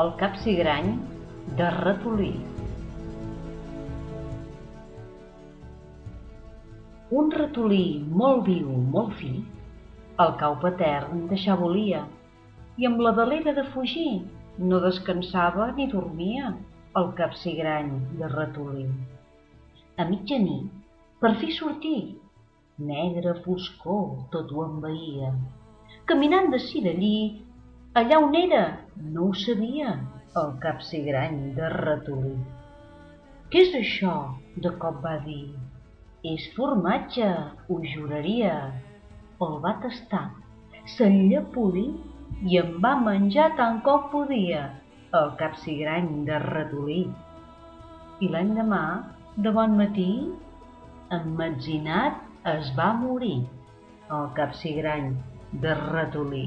el capsigrany de ratolí. Un ratolí molt viu, molt fi, el cau patern deixar volia, i amb la delera de fugir no descansava ni dormia el capsigrany de ratolí. A mitjanit, per fi sortí, negra foscor tot ho envaïa. Caminant d'ací d'allí, Allà on era no ho sabia el capsigrany de ratolí. Què és això? de cop va dir. És formatge, ho juraria. El va tastar, s'enllapolí i em va menjar tant com podia el capsigrany de ratolí. I l'endemà, de bon matí, emmetzinat es va morir el capsigrany de ratolí.